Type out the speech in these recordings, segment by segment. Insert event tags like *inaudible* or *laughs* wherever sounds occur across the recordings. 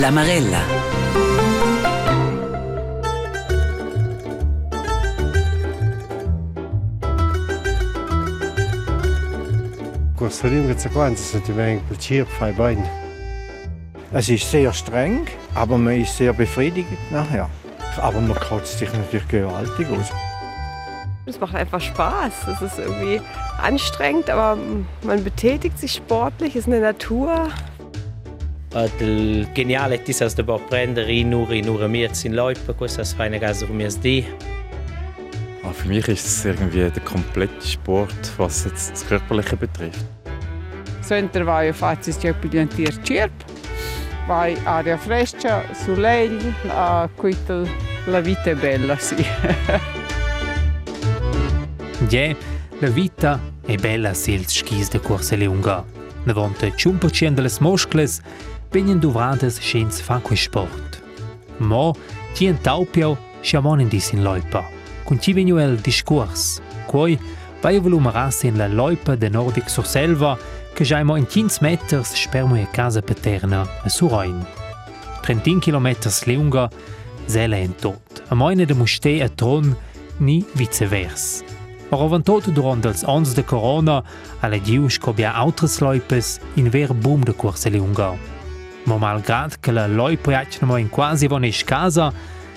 La Marella. Corsa Lunga Sequenz sind die Menge Kultur frei Bein. Es ist sehr streng, aber man ist sehr befriedigend nachher. Aber man kotzt sich natürlich gewaltig aus. Es macht einfach Spaß. Es ist irgendwie anstrengend, aber man betätigt sich sportlich, ist in der Natur. Il geniale è che si può prendere in ora in ora mehr in Leute, questo è eine Gase um mir die. Ah, für mich ist es irgendwie der komplette Sport, was jetzt das Körperliche betrifft. Sempre vai a farsi più di cirp, vai aria fresca, soleil, uh, quita, la vita è bella, sì. *laughs* Ja, la vita è bella se il skis de corsa lunga. Navonte 5% delle muscles vengono dovrades schens fa quel sport. Ma tien taupiau sciamon in disin loipa. Con ci vegno el discurs. Quoi vai volumeras in la loipa de Nordic sur selva che jaimo in 15 meters spermo e casa paterna a Suroin. 30 km lunga, zela en tot. A moine de muste a tron, ni viceversa. Aber avantot durant els ans de corona alle dius cobia autres loipes in ver boom de corsa lunga. Ma malgrad che la loipa jacna in quasi vonesh casa,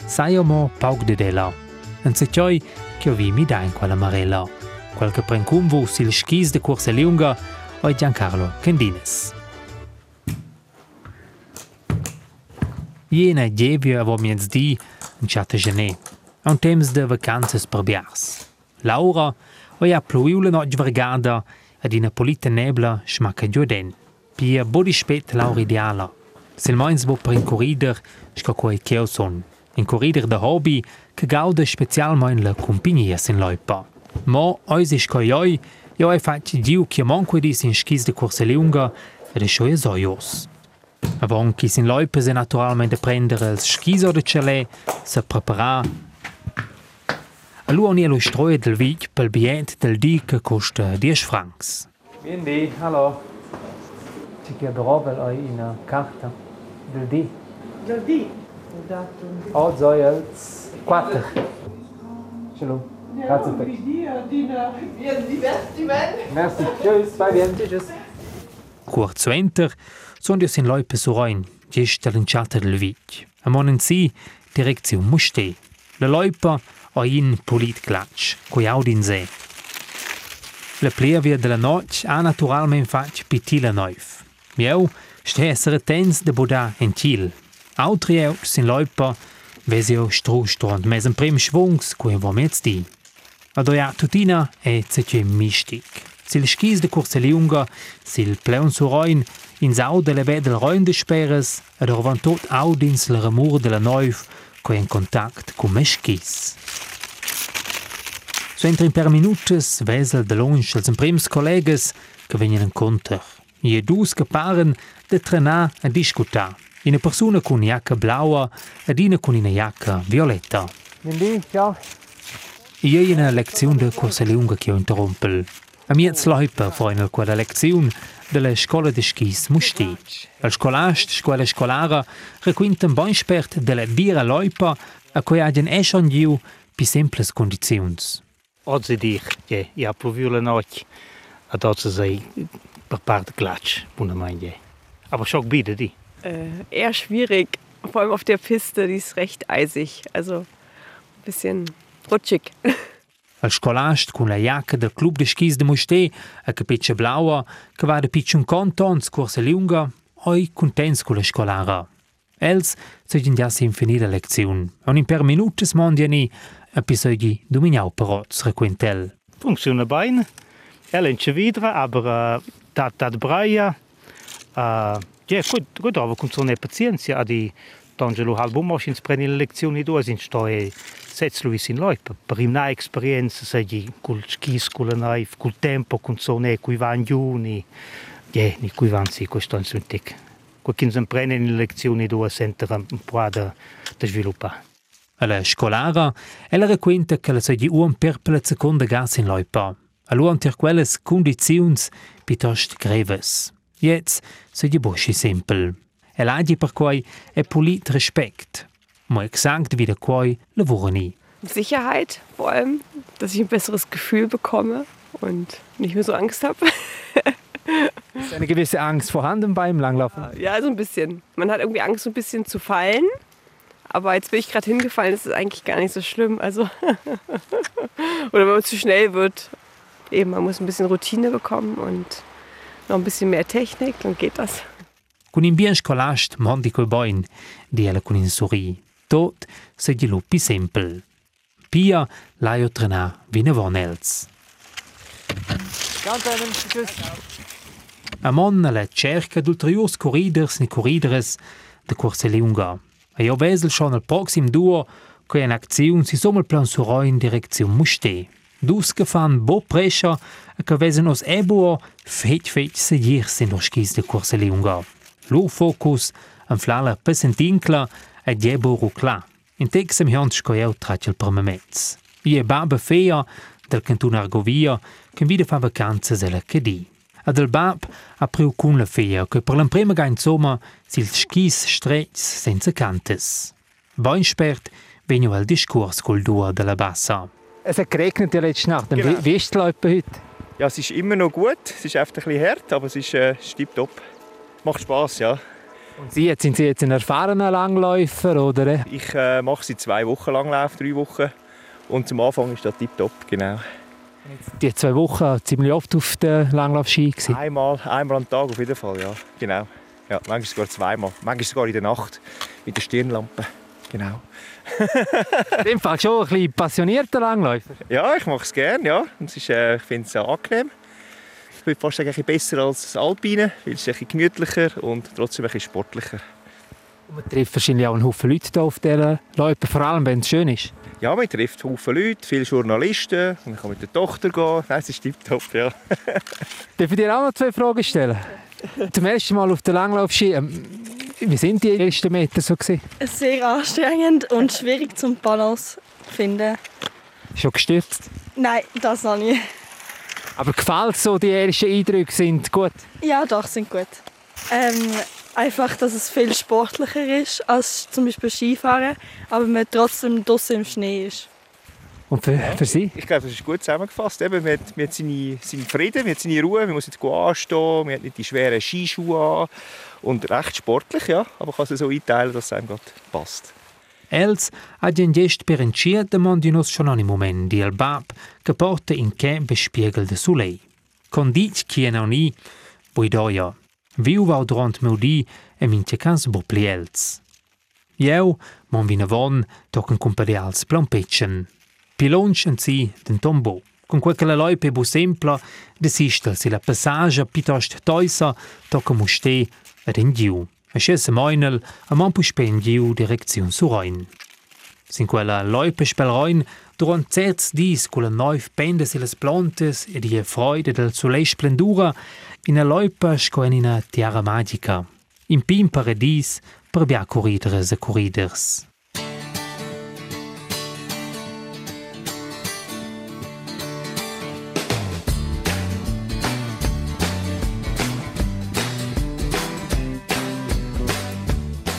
saio mo paug de dela. En se cioi che ho vi mi da in quella marella. Quel che pren cumvo sil skis de corsa lunga oi Giancarlo Candines. Jena devia avo miens di in chata gené. Un temps de vacances per biars. Laura oi ha pluiu la noche vergada ad ina polita nebla schmacca gioden. Pia bodi spet Laura ideala. Sil moins bo per in corrider sco quei cheo son. In corrider de hobby che gauda specialmein la compagnia sin loipa. Mo ois is coi oi, io hai fatto diu che manco dis in skis de corsa lunga ed è schoia zoios. Avon chi sin loipa se naturalmente prendere il skiso de cele, se prepara Allora ogni stroi del vic pel biglietto del dì che costa 10 francs. Quindi, hallo. Ci chiedo roba in una carta del dì. Del? Oh, so jetzt. Quattro. Ce l'ho. Grazie per. Merci. Tschüss. Vai bien. Tschüss. Kurz enter, sono dio sin loipa suroin, gesta l'enciata del vic. A monen si, direzione muste. La o in polit clatsch, coi audin se. La plevia della noc ha naturalment fac pitila neuf. Mieu, ste essere tens de boda en til. Autri eu sin loipa, vesio strustrond, mes prim schwungs, coi vo mez di. Adoia tutina e cece mistic. Sil skis de curse lunga, sil pleun suroin, in sau de leve del roin de speres, ed orvan tot audins le remur de la neuf, coi en contact cu meschis. So entri per minutes vesel de lunch als prims collegas che venien in conter. I dus che paren de trenar a discutar. Una persona con jacca blaua ed una con una jacca violetta. Quindi, ciao. Io una lezione de corsa lunga che ho interrompel. A mia sloipa fu in quella lezione della scuola de skis musti. Al scolast, scuola scolara, requinta un bon spert della bira loipa a cui agen eschon giu pi simples condizions. Oggi dir, ja, ja, proviu la noche, ad oggi sei per parte Klatsch, buona meine. Aber schock bitte die. Äh, eher schwierig. Vor allem auf der Piste, die ist recht eisig. Also ein bisschen rutschig. *laughs* Al scolast con la jacca del club de skis de Musté, a capeccia blaua, che va de picciun contons corsa lunga, oi contents con la scolara. Els segin già sin finire la lezione. Un in per minutes mondiani, episodi dominau peroz requentel. Funziona bene. Ella in cividra, aber uh, dat, dat braia. Uh, ja, gut, gut, aber con so ne pazienza, adi D'Angelo Halbomoschins preni le lezioni due in stoe setz lui sin loipa. Per una esperienza segi col skis, col naif, col tempo, con so ne cui van giuni. Ja, ni cui van si questo in suntic. Qua kin sen preni le lezioni due sentera un po' da, da sviluppare. Alla scolara, ella requenta che la segi uom per per la seconda gas in loipa. Allora unter quelles condizions piuttosto greves. Jetzt segi boschi simpel. e l'agi per quei è polit respect. Ma exakt wie der quei lavora ni. Sicherheit vor allem, dass ich ein besseres Gefühl bekomme und nicht mehr so Angst habe. *laughs* Ist eine gewisse Angst vorhanden beim Langlaufen? Ja, so ein bisschen. Man hat irgendwie Angst, so ein bisschen zu fallen. Aber jetzt bin ich gerade hingefallen, das ist eigentlich gar nicht so schlimm. Also *laughs* Oder wenn man zu schnell wird. Eben, man muss ein bisschen Routine bekommen und noch ein bisschen mehr Technik, dann geht das. Con in bien scolast mondi coi boin, di ella con in suri. Tot se di lupi sempel. Pia laio trena vine von els. A mon la cerca d'ulteriors corriders ni corriders de Corse Lunga. E io vesel schon al proxim duo che in acziun si sommel plan suroi in direzione Muste. Dus gefan bo prescia e che vesen os ebuo feit feit seguir sin los skis de Corse Lunga. Lo focus an flala pesentincla e diebo rucla. In texem hiant scoieu tracel per memets. Ie baba fea del cantun Argovia che vide fa vacanze della Chedi. Ad el bab ha priu cun la fea che per l'emprema ga insomma sil skis strets senza cantes. Boin spert venio al discurs col dua della bassa. Es hat geregnet die letzte Nacht. Genau. Wie, wie ist die Leute heute? Ja, es ist immer noch gut. Es ist einfach ein bisschen hart, aber es ist äh, tipptopp. Macht Spaß, ja. Und Sie, jetzt, sind Sie jetzt ein erfahrener Langläufer, oder? Ich äh, mache seit zwei Wochen Langlauf, drei Wochen. Und zum Anfang ist das tipptopp, genau. Die zwei Wochen ziemlich oft auf der Langlaufski gewesen. Einmal, einmal am Tag auf jeden Fall, ja. Genau. Ja, manchmal sogar zweimal. Manchmal sogar in der Nacht mit der Stirnlampe. Genau. *laughs* In dem Fall schon ein bisschen passionierter Langläufer. Ja, ich mache es gerne, ja. Und es ist, äh, ich finde es sehr angenehm. Ich würde fast sagen, ein bisschen besser als das Alpine, weil es ist ein bisschen gemütlicher und trotzdem ein bisschen sportlicher. Und man trifft wahrscheinlich auch einen Haufen Leute hier auf dieser Loipe, vor allem wenn es schön ist. Ja, man trifft Haufen Leute, viele Journalisten. Und ich kann mit der Tochter gehen. Nein, es ist tipptopp, ja. *laughs* Darf ich dir auch noch zwei Fragen stellen? Zum ersten Mal auf der Langlaufski. ähm, Wie sind die ersten Meter so gewesen? Sehr anstrengend und schwierig zum Balance finden. Schon gestürzt? Nein, das noch nie. Aber gefällt so, die ersten Eindrücke sind gut? Ja, doch, sind gut. Ähm, einfach, dass es viel sportlicher ist als zum Beispiel Skifahren, aber man trotzdem draußen im Schnee ist. Und für, für Sie? Ich glaube, das ist gut zusammengefasst. Eben, man hat, man hat seine, seinen Frieden, man hat seine Ruhe, man muss nicht gut anstehen, man hat nicht die schweren Skischuhe an. Und recht sportlich, ja. Aber man kann es so einteilen, dass es einem gerade passt. Els ha gen gest per encier de mondinos schon an moment di el bab che porta in che bespiegel de sulei. Con dit chien au ni, boi doia. Viu vau durant meu di e mince cans bo pli els. Jeu, mon vina von, tocan cumpadials plampetchen. Pilonch en si den tombo. Con quel che la loipe bu sempla, desistel si la passaggia pitost toisa, toca muste ed in giu. E scese moinel, a man pu spendiu direziun suroin. Sin quella loipe spelroin, durant certs dis culla neuf pendes e las plantes e die freude del soleil splendura, in a loipa scoen in a tiara magica. In pim paradis, per bia corriders e corriders.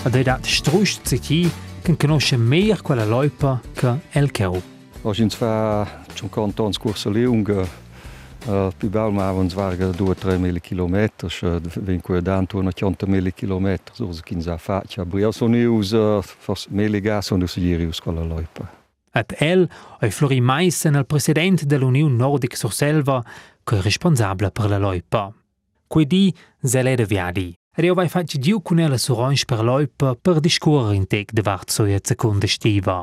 Ad ei dat strust sich hi, che conosce mehr quella loipa che el cheu. Als je fa 50 ans corsa lunga, uh, più bello ma avons varga 2-3 mille kilometers, uh, vinque dan torno a 100 mille kilometers, so che kinza faccia. Bria sono us uh, fos mille gas sono su girius con la loipa. At el oi Flori Meissen, el president dell'Union Nordic sur Selva, che è responsabile per la loipa. Quei di zele de viadi. Ed io vai facci giu con ella su ranch per loipa per discorrere in tec de vart soia seconda stiva.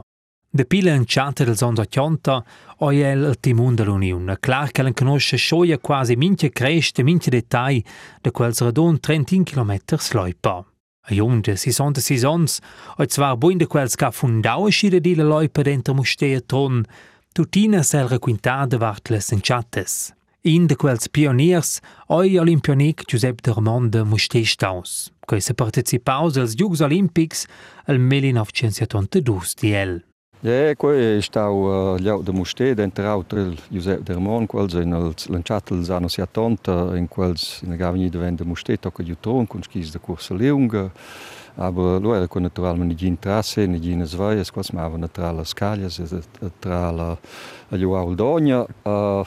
De pila in chatta del sonda chianta, oi el il timun dell'Union. Clar che l'en conosce scioia quasi minche creste, minche detai de quels radon 30 km loipa. A jonde, si son de sisons, oi zwar buin de quels ca fundaue scide di la loipa dentro mustea tron, tutina sel requintada vart les in chattes. In de quels pioniers, oi olimpionic Giuseppe Dermonde musté staus, que se participaus als Jugs Olympics al 1972 di el. Ja, qui è stato uh, gli de Musté, dentro altro il Giuseppe Dermon, quels in il lanciato els anni 70, in quels in gavni de vende Musté, tocca di tron, con skis de corsa leunga, aber lo era con naturalmente di trasse, ni di svai, quals ma avevano tra le scaglie, tra la Joao Dogna, uh,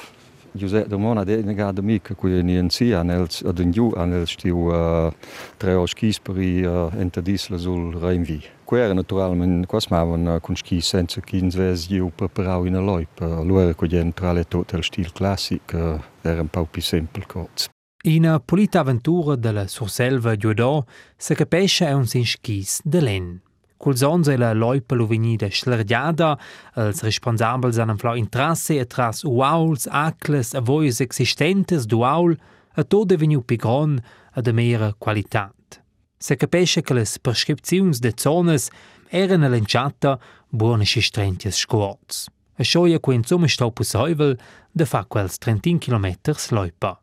Giuseppe Domona de ga de mi ko je ni enci anels den Ju anels ti eh, tre skis per eh, enterdisle sul Reinvi. Quere naturalmen quas mavan kun eh, ski senza kinzves Ju per parau in loip. Luere ko gen trale tot el stil classic er un pau pi sempel koz. Ina polita aventura della Surselva Giudò se capesce è un sin skis de len. Cul sons e la loipa lo venida schlergiada, els responsabels han flau in trasse e tras uauls, acles, avoies existentes duaul, a tot veniu pigron a de mera qualitat. Se capisce che le prescrizioni de zones erano lanciate buone scistrentias scuots. A scioia che insomma sta possibile de fa quels 30 km loipa.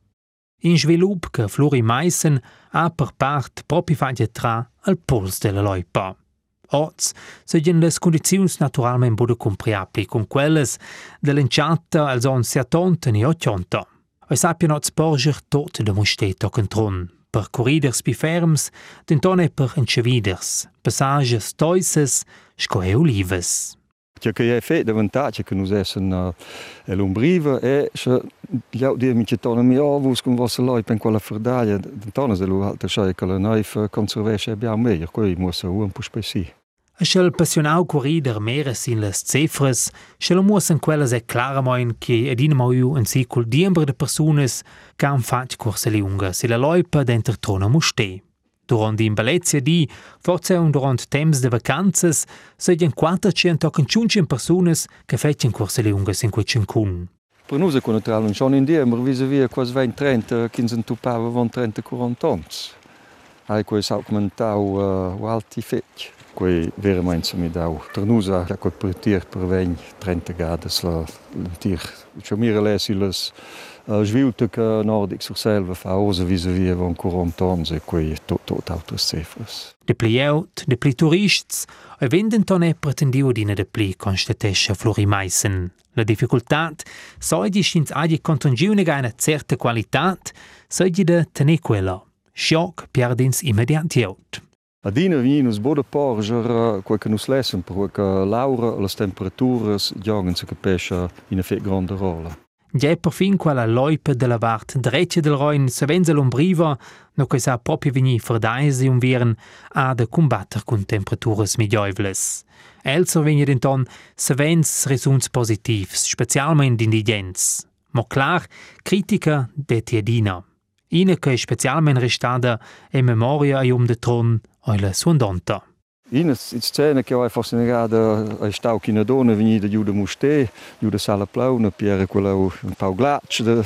In svilup che Flori Meissen ha per part proprio fatto tra al pols della loipa. Oz seien les condizioni naturalmente bude compriabili con quelles dell'enciata als on 70 e 80. E sappiano oz porger tot de mustetto contron, per corriders pi ferms, dentone per enceviders, passages toises, scoe olives. Ciò che è fatto vantaggio che noi siamo uh, l'ombriva è che gli altri mi chiedono mi ovus con vostra loi per quella ferdaglia, dentone se lo altre cioè che la noi conservesce abbiamo meglio, qui muossa un po' spesì. E schel passionau corrider mere sin les cefres, schel muossen quelles è clarament che ed in moiu un sicul diember de persones che han fatto corse lunga se la loipa dentro trona muste. Durant in Balezia di, forse un durant temps de vacanzas, seien 400 ciuncin persones che fetchen corse lunga sin quei cincun. Per noi è naturalmente schon in diember vis-à-vis quasi 20-30, 15 tupava 20-30-40 ans. Hai quei s'augmentau uh, alti fetch. Quei veramente mi dau. Per noi è quei per tir per 20-30 gradi la tir. Cioè mire lesi les uh, svilte che nordic sur selva fa osa vis-à-vis von 40 ans e quei tot tot altres cifres. De pli out, de pli turists, e venden tonne pretendiu dina de pli constatesce Flori Meissen. La difficultat, soidi schins agi contongiunega una certa qualitat, soidi de tenir quella. Schock pierdins immediatiaut. Adina vinus boda porger quel che nus lessen, perché Laura le temperature giogen se capisce in effet grande rolla. Già per fin quella loipa della vart dreccia del Rhein se venza l'ombriva, no che sa proprio veni ferdaisi un viren a de combatter con temperaturas migliovles. Elser vegni denton se vens results positivs, specialmente indigens. Ma klar, critica de tiedina. Ina che specialmente restada e memoria a um de tron oila suondonta. In scena che ho forse negata è stato che una donna venita giù da Musté, giù da Sala Plauna, per quella un po' glaccia,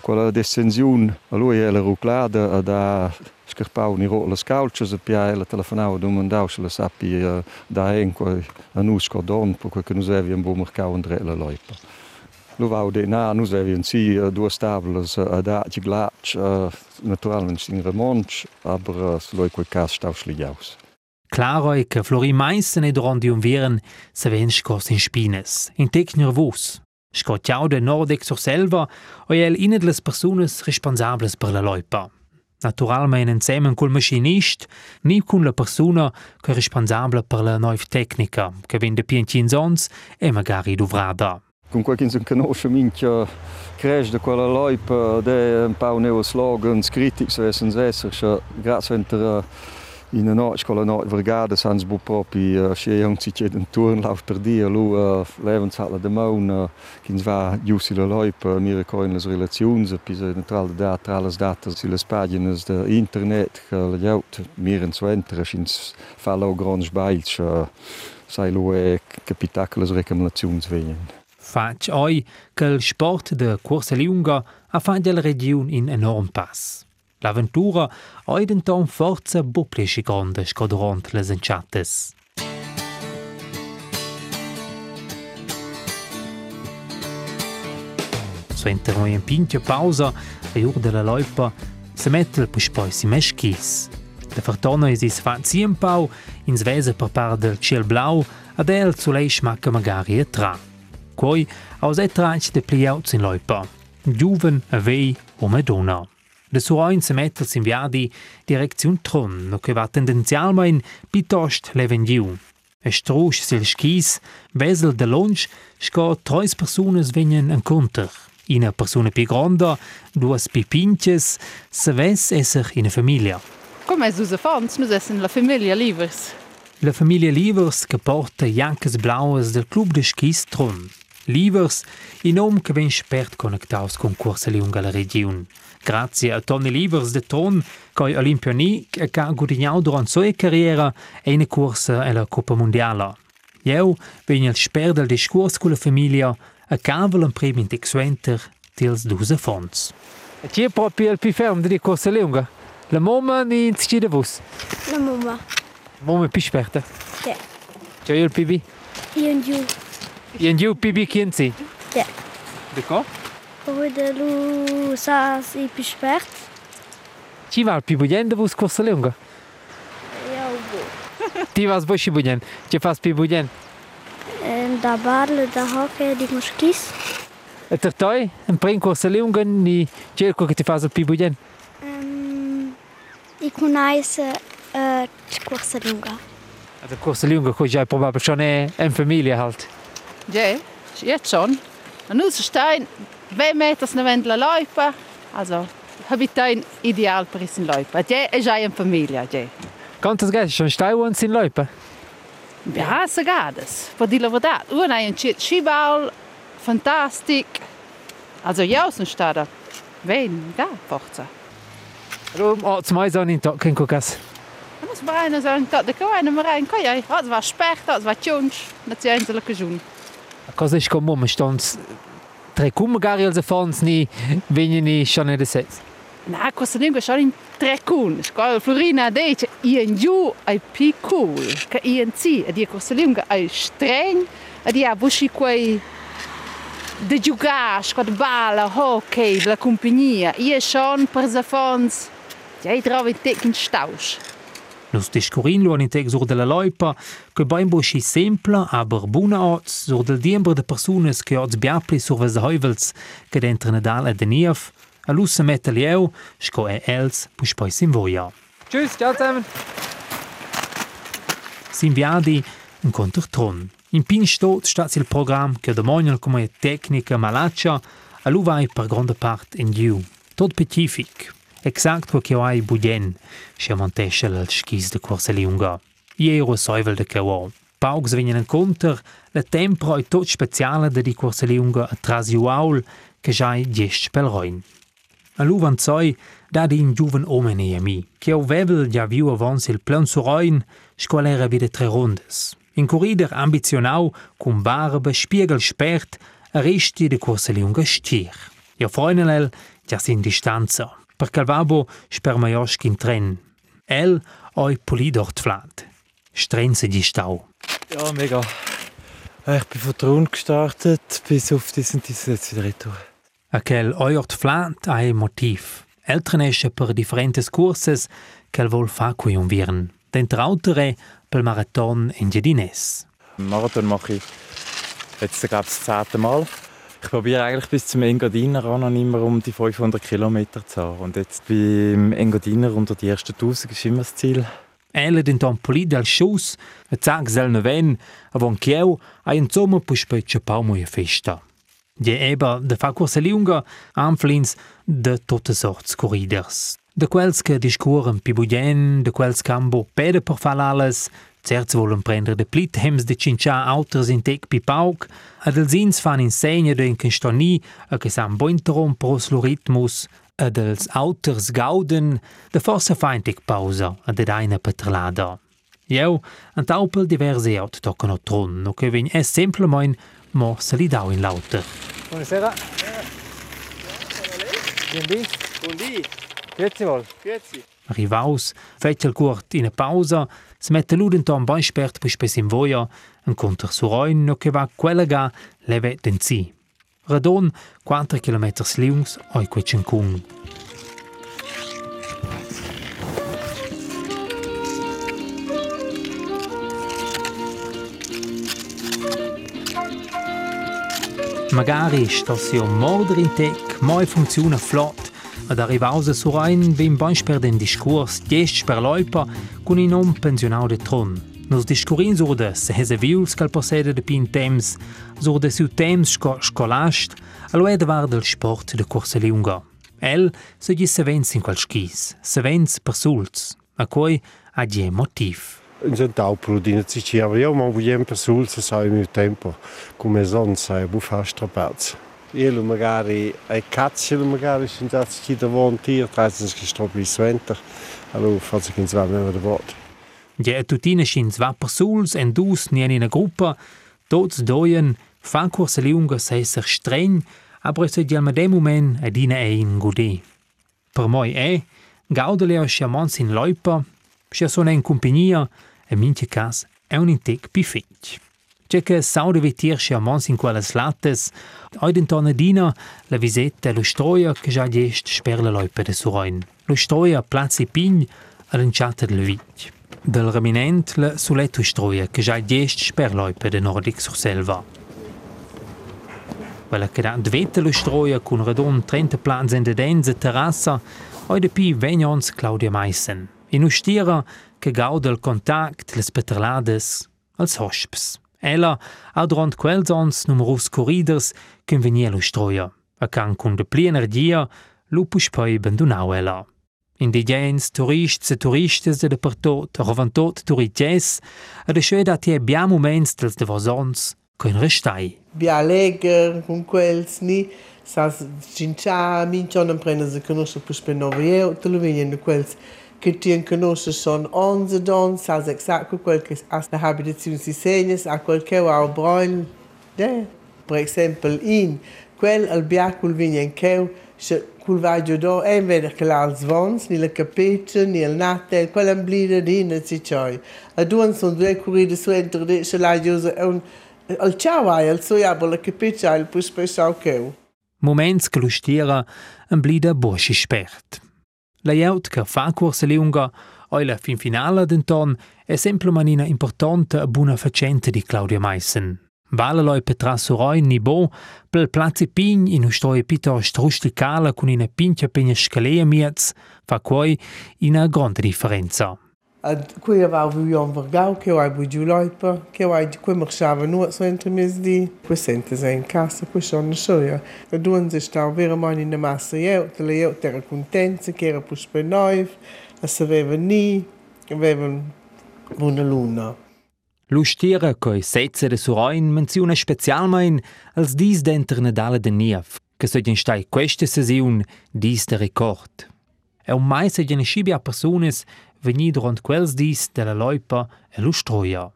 quella descensione. Allora era ruclata da scarpau ni ro le scalces e pia ela telefonava domandau se la sappi uh, da en qua a nus cordon per che nus aviam bo mercau andre la loipa. Lo vau de na nus aviam si uh, due stables uh, da ci glac uh, naturalmente in remonch aber loi quel cas stau schliaus. Claro è che Flori Meissen e durante un viren se ven scos in spines, in tec nervus. Scottiau de Nordic sur selva o el inet les persones responsables per la loipa. Naturalmente insieme col machinist, ni con la persona che è responsabile per la nuova tecnica, che vende pientin sons e magari dovrada. Con quel che si conosce minchia cresce da quella loipa, de un po' neo slogans critics vessen esser, grazie a in een scola no vergade sans bu propi uh, se jong si een tournlauf per dia lu uh, levenshalle de maun uh, kins va giusi le loip uh, mire coin les relazions uh, pis neutral de data alles data si les pagines de internet le jout mir en swenter chins fallo grans bailch uh, sai lu e capitacules recommendazions veien. Faig oi che il sport de corsa lunga ha fatto della regione in enorm pass. L'avventura ha denton forza buplici grande sco durant les enciates. Suenter noi in pintia pausa a jur della loipa se mettel pus poi si meschis. De fartona is is fa ziempau, ins vese per par del ciel blau, ad el sulei smacca magari a tra. Quoi aus e traich de pliauts in loipa. Giuven, avei o Madonna. De suoin se mettels in viadi direziun tron, no che va tendenzialmein pitost levengiu. E strusch sil skis, vesel de lunch, sco trois personas venien en conter. Ina persona pi gronda, duas pi pinches, se ves esser in a famiglia. Come es usa fons, nus essen la famiglia livers. La famiglia Livers che porta jancas blaues del club de skis Tron. Livers, i nom che ven spert connectaus con Corsa Lunga la region. Grazie a Tony Livers de Tron, coi olimpionic e ca gudignau durant sua carriera e una corsa e la Coppa Mondiala. Eu ven il sper del discurs con la famiglia a cavel un premio in Texuenter tils dusa fons. E chi è proprio il più fermo di Corsa Lunga? La mamma ni in Scida Vus. La mamma. Mamma è più esperta. Ja. C'è io il PB. Io in giù. Jen je v pibi kinci? Ja. Deko? Povedalu sas i pišpert. Ti mal pibudjen, da bo skosali unga? Ja, bo. Ti vas boš pibudjen, če pas pibudjen? Da barle, da hoke, di moškis. E, ter toj, prej kosali unga, ni čelko, ki ti faz pibudjen? Ikunaj se eh, uh, kosali unga. Kosali unga, ko že je ja, pomagal, še ne en familija halt. Ja, jetzt schon. Und nus stein, zwei Meter ne Wendler Läufer. Also, habitain ideal per in Läufer. Ja, è già in famiglia, ja. Quantas gas schon stai uns in Leupe? Ja, sagades. Per dir la verità, una hai un cit Skibaul, fantastic. Also, ja, sono stata. Ven, da, forza. Rum, oh, zum Eis an in Tag, kein Kukas. Und das war einer so ein Tag, der kann einer rein, kann ja. Das war Specht, das war Tjunsch, das ist einzelne Kajun. Cosa ist come um? Stons tre cum gari als fons ni venini schon in de sets. Na, cosa nem schon in tre cun. Scola Florina dice i en giù ai piccul, che i en ci, e die cosa lunga ai streng, e die abushi quei de giugar, scola bala, hockey, la compagnia. I e schon per za fons. Ja, i trovi te in stausch. Nus discurin lo in teg sur della loipa, che bain boschi sempla, aber buna oz, sur del diember de persones che oz biapli sur vas heuvels, che dentro Nadal e de Niev, a lussa metta lieu, sco e els, pus poi sim voia. Tschüss, ciao zusammen. Sim viadi, un conter tron. In pin stot stat il program che domonial come tecnica malaccia, a lu vai per grande part in giu. Tot specific. Exact wo che hai budien, sche montesce al skis de corsa lunga. Iero soivel de cavo. Paugs venien en conter, la tempra è tot speciale de di corsa lunga a trasiuaul, che giai gest pelroin. A lu van zoi, da di in giuven omene a mi, che au vevel ja viu avons il plan suroin, scolera vide tre rondes. In corrider ambitionau, cum barbe, spiegel spert, a resti de corsa lunga stier. Ja freunelel, ja sin distanza. Per calvabo sperma josch in tren. El oi polidort flat. Strenze di stau. Ja, mega. Ich bin von Thron gestartet bis auf diesen diesen jetzt wieder retour. Aquel oiort flat ai motiv. Eltrenesce per differentes curses quel vol fa qui un viren. Dentre autere pel marathon in Gedines. Marathon mache ich jetzt glaube ich das zehnte Mal. Ich probiere eigentlich bis zum Engadiner ran und immer um die 500 Kilometer zu haben. Und jetzt beim Engadiner unter die ersten 1000 ist immer das Ziel. Elle den tampoli del shows, e zag zel neven, avon chieu, a in sommer puspecce paumoia festa. Die eba de fa corsa lunga, anflins de tote sorts corriders. De quels che discuren pi budien, de quels cambo pede per certs volen prender de plit hems de cincia auters in tec pi pauk, ad els ins fan insegna de in constoni a che san bointerom pros lo ritmus, ad els auters gauden de forsa feintig pausa ad ed aina petrelada. Jeu, an taupel diverse aut toccano tron, no che vegn es simplemein mo se li dau in lauter. Buonasera. Buondì. Buondì. Grüezi wohl. Grüezi. Arrivaus, fetgel curt in a pausa, Smette l'udentom beispert per spesim voia, enconter suroin no che va quella ga leve denzi. Radon 4 km liungs oi quetchencung. Magari stas jo morder in tec, mai funziona flott, ad arrivausa sur ein vim bansch per den discurs gest per loipa con in non pensionau de tron. Nos discurin sur de sehese viuls cal possede de pin temps, sur de su temps sco scolast, alo ed var del sport de corsa lunga. El se gis sevens in qual skis, sevens per sulz, a cui ha die motiv. In zijn tauprudine si diceva, io ma vogliamo per sul se sai il mio tempo, come son sai, bu fa Io magari ai cazzi magari sono già ci da volontier, traisen che sto più sventer, allora faccio che in zwei mehr da bot. Ja, tutina schin zwei Personen en dus nien in a gruppa, tots doien, fan cursa lunga sei ser streng, aber es è ma dem moment a dina e in gudi. Per moi è, gaudele a sciamons in loipa, sia sono in compagnia, e minche cas è un pifetch. C'è che saude vetir sciamons in quelles lattes, oid in tonadina la visetta lo stroia che già gest sper la loipa de suroin. Lo stroia plazzi pign all'inciata del vitch. Del reminent la suletto stroia che già gest sper loipa de nordic sur selva. Quella che da dvete lo stroia con radon 30 plans in de denze terrassa, oide pi vegnons Claudia Meissen. In ustira che gauda il contact, les petralades, als hosps. Ella ha durant quels ons numerus corriders che venia lo stroia, a can con de pliener dia lu puspoi abandonau ella. Indigens, turists e turistes de pertot, rovantot turites, a de schöda ti abbiamo moments dels de vosons, coin restai. Bia leger, con quels ni, sas cincia, mincion prende se conosce pus per nove eu, te lo venien quels che ti conosce son onze don, sas exact quel che as la habitazione si segnes, a quel che au broil, de, per esempio in quel al biacul venien cheu, se cul vaggio do e veder che l'als vons, ni la capeccia, ni il natel, quella amblida di ne si cioi. A duan son due curride su entro de, se la giusa è un, al ciao ai, al so jabo la capeccia, il pus per sau cheu. Moments che lo stiera un blida boschi spert. La jaut che fa corsa lunga, oi la fin finale d'enton, è sempre manina importante e buona facente di Claudia Meissen. Vale loi petra suroi ni bo, pel plazi pign in ustoie piuttosto rusticale con una pincha pegna scalea miez, fa quoi una grande differenza. Ad qui aveva vuion vergau, che hai bugiu loipa, che hai qui marciava nuot so entre mes di, qui sente se in casa, qui sono soia. E duan se stau vera mani in massa eu, te le eu era contenza, che era pus per noiv, a saveva ni, aveva buona luna. L'ustira coi setze de suroin menziona specialmein als dis d'enter Nadala de Niev, che se gen stai questa sesiun dis de record. E un mai se gen scibia persones veni durant quels dis de la loipa e l'ustroia.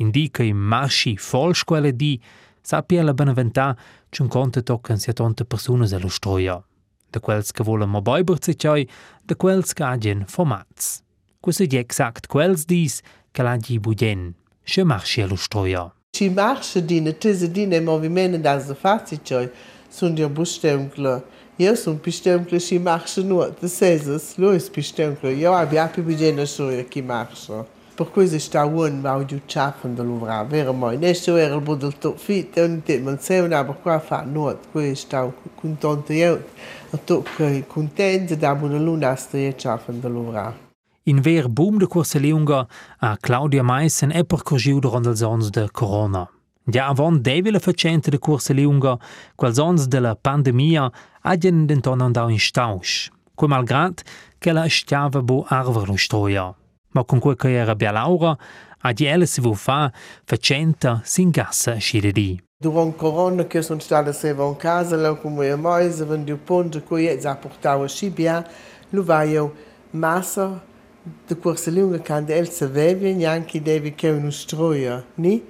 Indica i marschi fol squelle di, sapia la beneventà c'un conta toccan sia tonta persones e l'ustroia. De quels che volen mo boiberze cioi, de quels che agien formats. Questo è exact quels dis che l'agi budien. Še marschi allo stroia. Ci marsche di ne tese di ne movimento da se fazi cioi, sun dir bustemkle. Eu sunt pișteamclă și marșă, nu, de sezes, lui sunt pișteamclă. Eu abia pe bigenă și eu qui marșă. Per cui se sta un mau di ciaffen de l'uvra, vero moi, nescio era il bodel tot fit, e un te, ma se una per qua fa not, cui sta contento eu, a tot che contento da una luna sta e ciaffen de l'uvra. In ver boom de Kurseleunga a Claudia Mais en epper corgiu de Rondelsons de Corona. Ja avon devila facente de corsa lunga, quals ons de la pandemia agien denton andau in stausch, quei malgrat che la stiava bo arver lo stroia. Ma con quel che era bia Laura, agi ella si vu fa facenta sin gassa scire di. Durant corona che sono stata seva in casa, la come a mais, vendu ponte, cui è già portava scibia, lo vaio massa de corsa lunga quando el sapeva neanche devi che uno stroia, ni?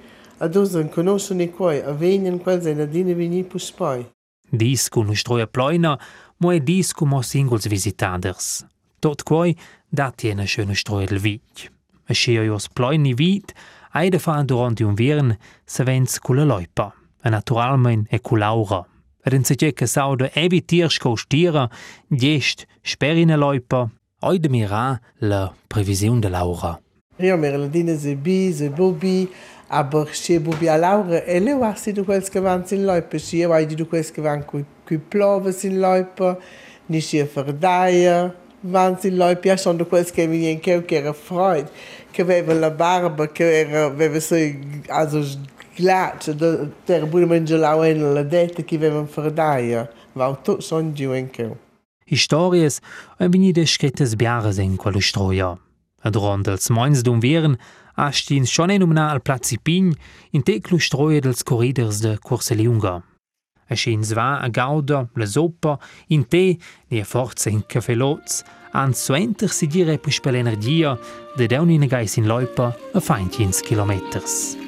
Ad non conoscono ni quai, a venien quel se na dine vini pus poi. Dis con lo stroia ploina, mo è dis como singles visitaders. Tot quai dati una schöne stroia del vich. A scheo jos ploini vit, aide fa durant un viern, se vens con la loipa, e naturalmein e con Laura. Ed in se che sauda evitir sco stira, gest sperina loipa, Heute mira la previsiun de Laura. Io mi ladina se bi, se bubi, aber se bubi a Laura, e le wasi du quels van sin loipa, si vai di du quels che van qui qui plove sin loipa, ni si verdaia, van sin loipa, ja schon du quels che mi in che che era freud, che aveva la barba, che era aveva so also glatt, der bude mangialau en la detta che aveva verdaia, va tutto son giù in che. Histories ein venide scrittes biares in quello stroia. Ad rond dels moins dum vieren astins schon en umna al Platzi Pign in teclu stroia dels corridors de Corse Liunga. A schins va a gauda, la soppa, in te, ni a forza in cafeloz, an suenter si dire per l'energia de deun in gais in loipa a feintins kilometers.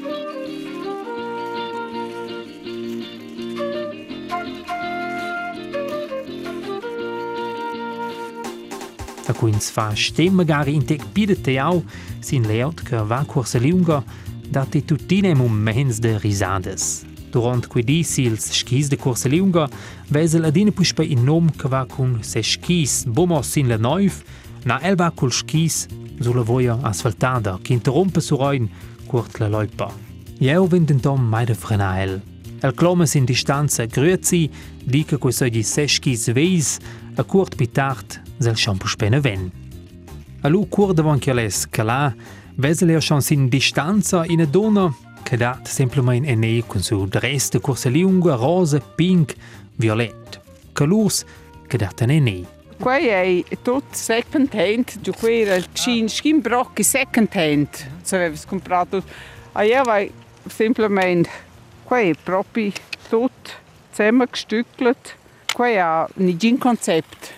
A quins fa stem magari in tec pide teau sin leot che va corsa liunga dati tuttine moments de risades. Durant quei di sils skis de corsa liunga vesel adine puspa in nom che va cun se skis. Bomos sin la neuf. Na elba cul skis sulla voia asfaltada che interrompe su rein curt la loipa. Jeu vinden tom mai frenael. El clomes in distanza grüezi, dica quei soggi se skis veis, che les calà, vesel ja schon sin distanza in a donna che dat semplemain ene con su dress de cursa liunga, rosa, pink, violet. Calurs che dat an ene. Quei è tutto second hand, giù qui era scin, scin brocchi second hand, se avevi comprato. A io vai semplicemente, quei è proprio tutto zusammengestückelt. Quei ha un concept.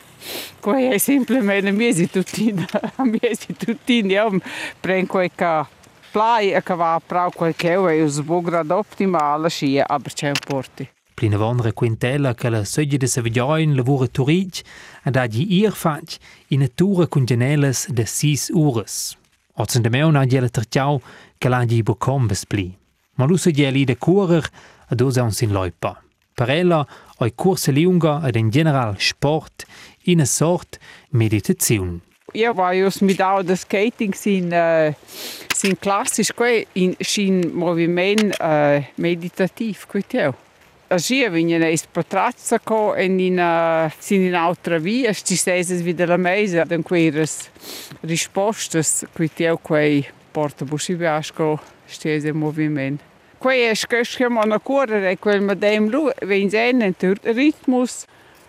Quei è semplicemente miesi tuttini, *laughs* miesi tuttini, io prendo quei che plai e che va prau quel che è un buon grado optimale scia, aber c'è un porti. Plina vonre quintella che la soggia de Savignoin lavora turic ed agi ir fac in a tura con geneles de sis ures. Ozen de meu na giela terciau che l'agi bocom bespli. Ma lu se gieli de curer a dosa un sin loipa. Per ella oi curse liunga ed in general sport in a sort meditaziun. Io voglio smidare da skating sin, uh, sin klassisch, quei in sin moviment uh, meditativ, quei teo. Així vinha eis patrazza co en in uh, sin in altra via, ci seses vida la mesa, den queires rispostas, quei teo quei porta busi biasco stese moviment. Quei è scesche mona correre, quel medem lu, vens en en ritmus,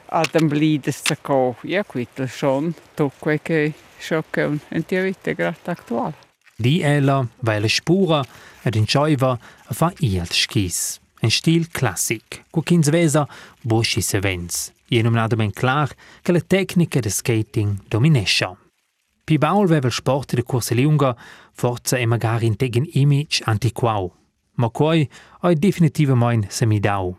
ad am blides sa co. Ja, quittel schon, to quei che schocke un en tia vita grat aktual. Di ella, weil spura ed in choiva a fa ielt skis. En stil classic, cu kins vesa buschi se vens. Jenum nadamen clar che la tecnica de skating dominescia. Pi baul vevel sport de corsa liunga forza e magari in tegen image antiquau. Ma coi oi definitivamente semidau.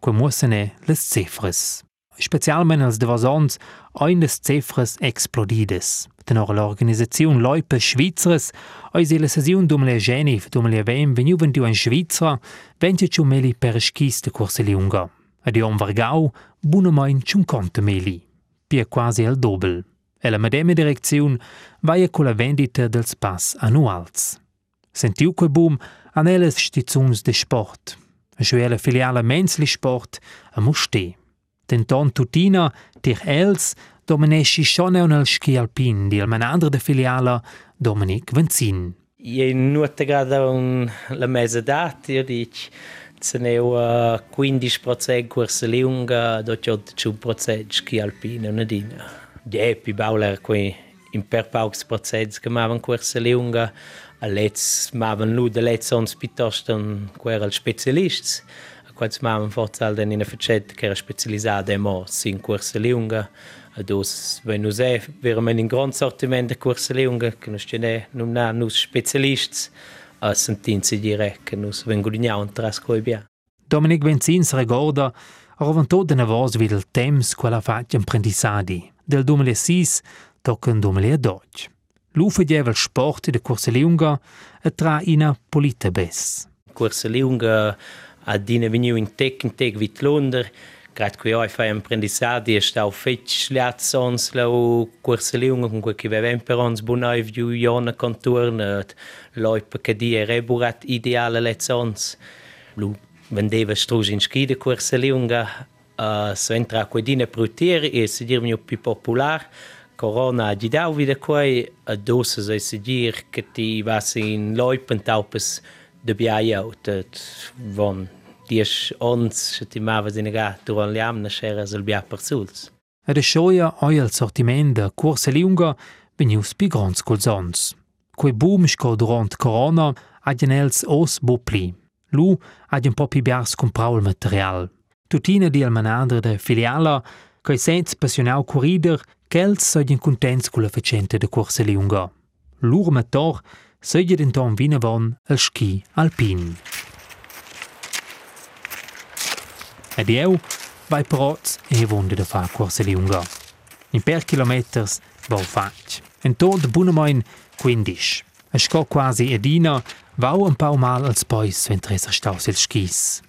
Quo mussene les cifres. Specialment als de vasons oin des cifres explodides. Tenor l'organisazione Loipe Schweizers oi se la sesiun dum le Genif dum le vem veniu vendiu en Schweizer vence ciu meli per skis de corsa liunga. Ed iom vargau bunamein cium conte meli. Pia quasi al dobel. E la medeme direcziun vaia con la vendita dels pass annuals. Sentiu quei boom an elles stizuns de sport. A schuela filiale Menzli Sport a Muste. Tenton tutina tir els dominesci schon un al ski alpin di al manandre de filiala Dominic Venzin. Io nuota grada un, la mesa data, io dic, se ne ho 15% corsa lunga, dopo 8% ski alpina, una dina. Ja, pi bauler qui in per paucs proceds che mavan corsa lunga, lets mavan lu de lets ons piuttosto un quer specialists. Quando mavan forza den in a facet che era specializzata e mo in corsa lunga, Dus, wenn nus è veramente in gran sortiment de corsa lunga, che nus ce non na nus specialists, a sentinzi dire che nus vengulignaun tras coi bia. Dominic Venzins recorda a roventò de navos vid il temps quella fac apprendissadi. Del 2006 tocca in 2012. Lu fageva il sport de corsa lunga e tra ina polita bes. Corsa lunga a dine veniu in tec in tec vit Londra, Gerade qui oi fai apprendissadi e stau fetch liats ons lau cursa liunga con quel che vevem per ons bunai viu iona conturna loipa che di e reburat ideale lezons. Lu vendeva strus in ski de cursa liunga uh, so entra quei dine prutieri e se dir mio più Corona ha dau wieder quei a dosa so se dir che ti vas in loipen taupes de biaia ut von dies ons settimava di nega durant le amna schera sul bia per suls. Ed è scioia oi il sortiment de corsa liunga venius pi grons culs ons. Quei boom sco durant corona agien els os bupli. Lu agien po pi biars comprau il material. Tutina di almanadra de filiala, che senz passionau corrider, ch'els seigien contents culla facente da Corsa Liunga. Lur mator den denton vinavon al ski alpin. Ed eu vai proz e vonde da fa Corsa Liunga. In per kilometers va fac. En tot bunamoin 15. Es sco quasi edina, vau un pau mal als pois, wenn tresser staus il schis.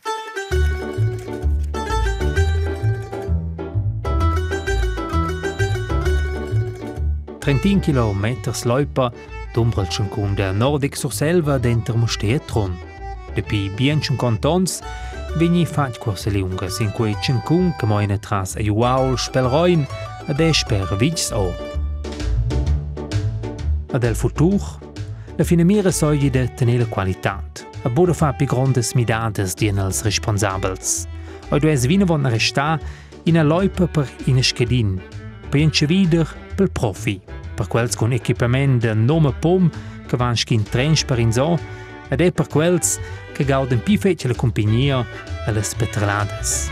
31 km sløypa, dumbrelsen kun der nordic sur selva dentro mustietron. Depi bienchen contons, vini fat quasi lungas in quei cincun che moine tras a juaul spelroin ad esper vigs o. Ad el futur, la finemire sogli de tenele qualitat, a bude fa pi grondes midades dienels responsabels. Oi du es vine von resta in a loipa per in a schedin, penche wieder pel profi per quels con equipament de nome pom che van schin trens per in so, ed è per quels che gauden pi fece la compagnia e le spetralades.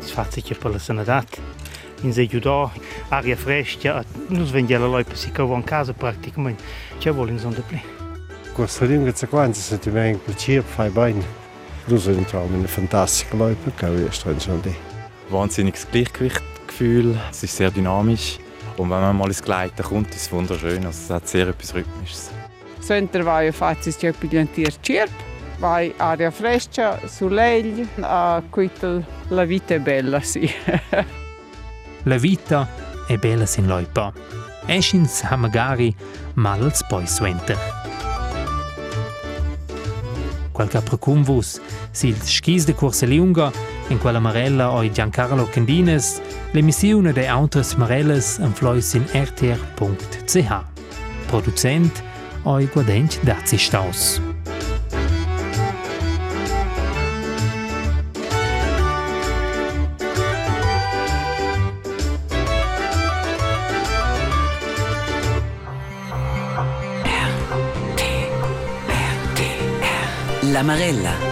Es fat sicher per la sanadat. In se giudò, aria fresca, nus vendia la loipa si cavo in casa praticamente. C'è vuole in son de pli. Liunga za quanti se ti vengono piacere, fai bene. Du sind ja eine fantastische Leute, kann ich erst schon die. Wahnsinniges Gleichgewichtgefühl, es ist sehr dynamisch. Und wenn man mal ins Gleiten kommt, ist es wunderschön. Also es hat sehr etwas Rhythmisches. Sempre vai facis che pigliantir cirp, vai aria fresca, soleil, a quitel la vita è bella, sì. *laughs* La vita è bella sin loipa. Eschins ha magari mal als pois suenter. Quel capra vus, si il skis de Corsa Liunga, in quella marella oi Giancarlo Candines, l'emissione de autres marelles en flois in rtr.ch. Produzent oi Guadent Dazistaus. La Marella.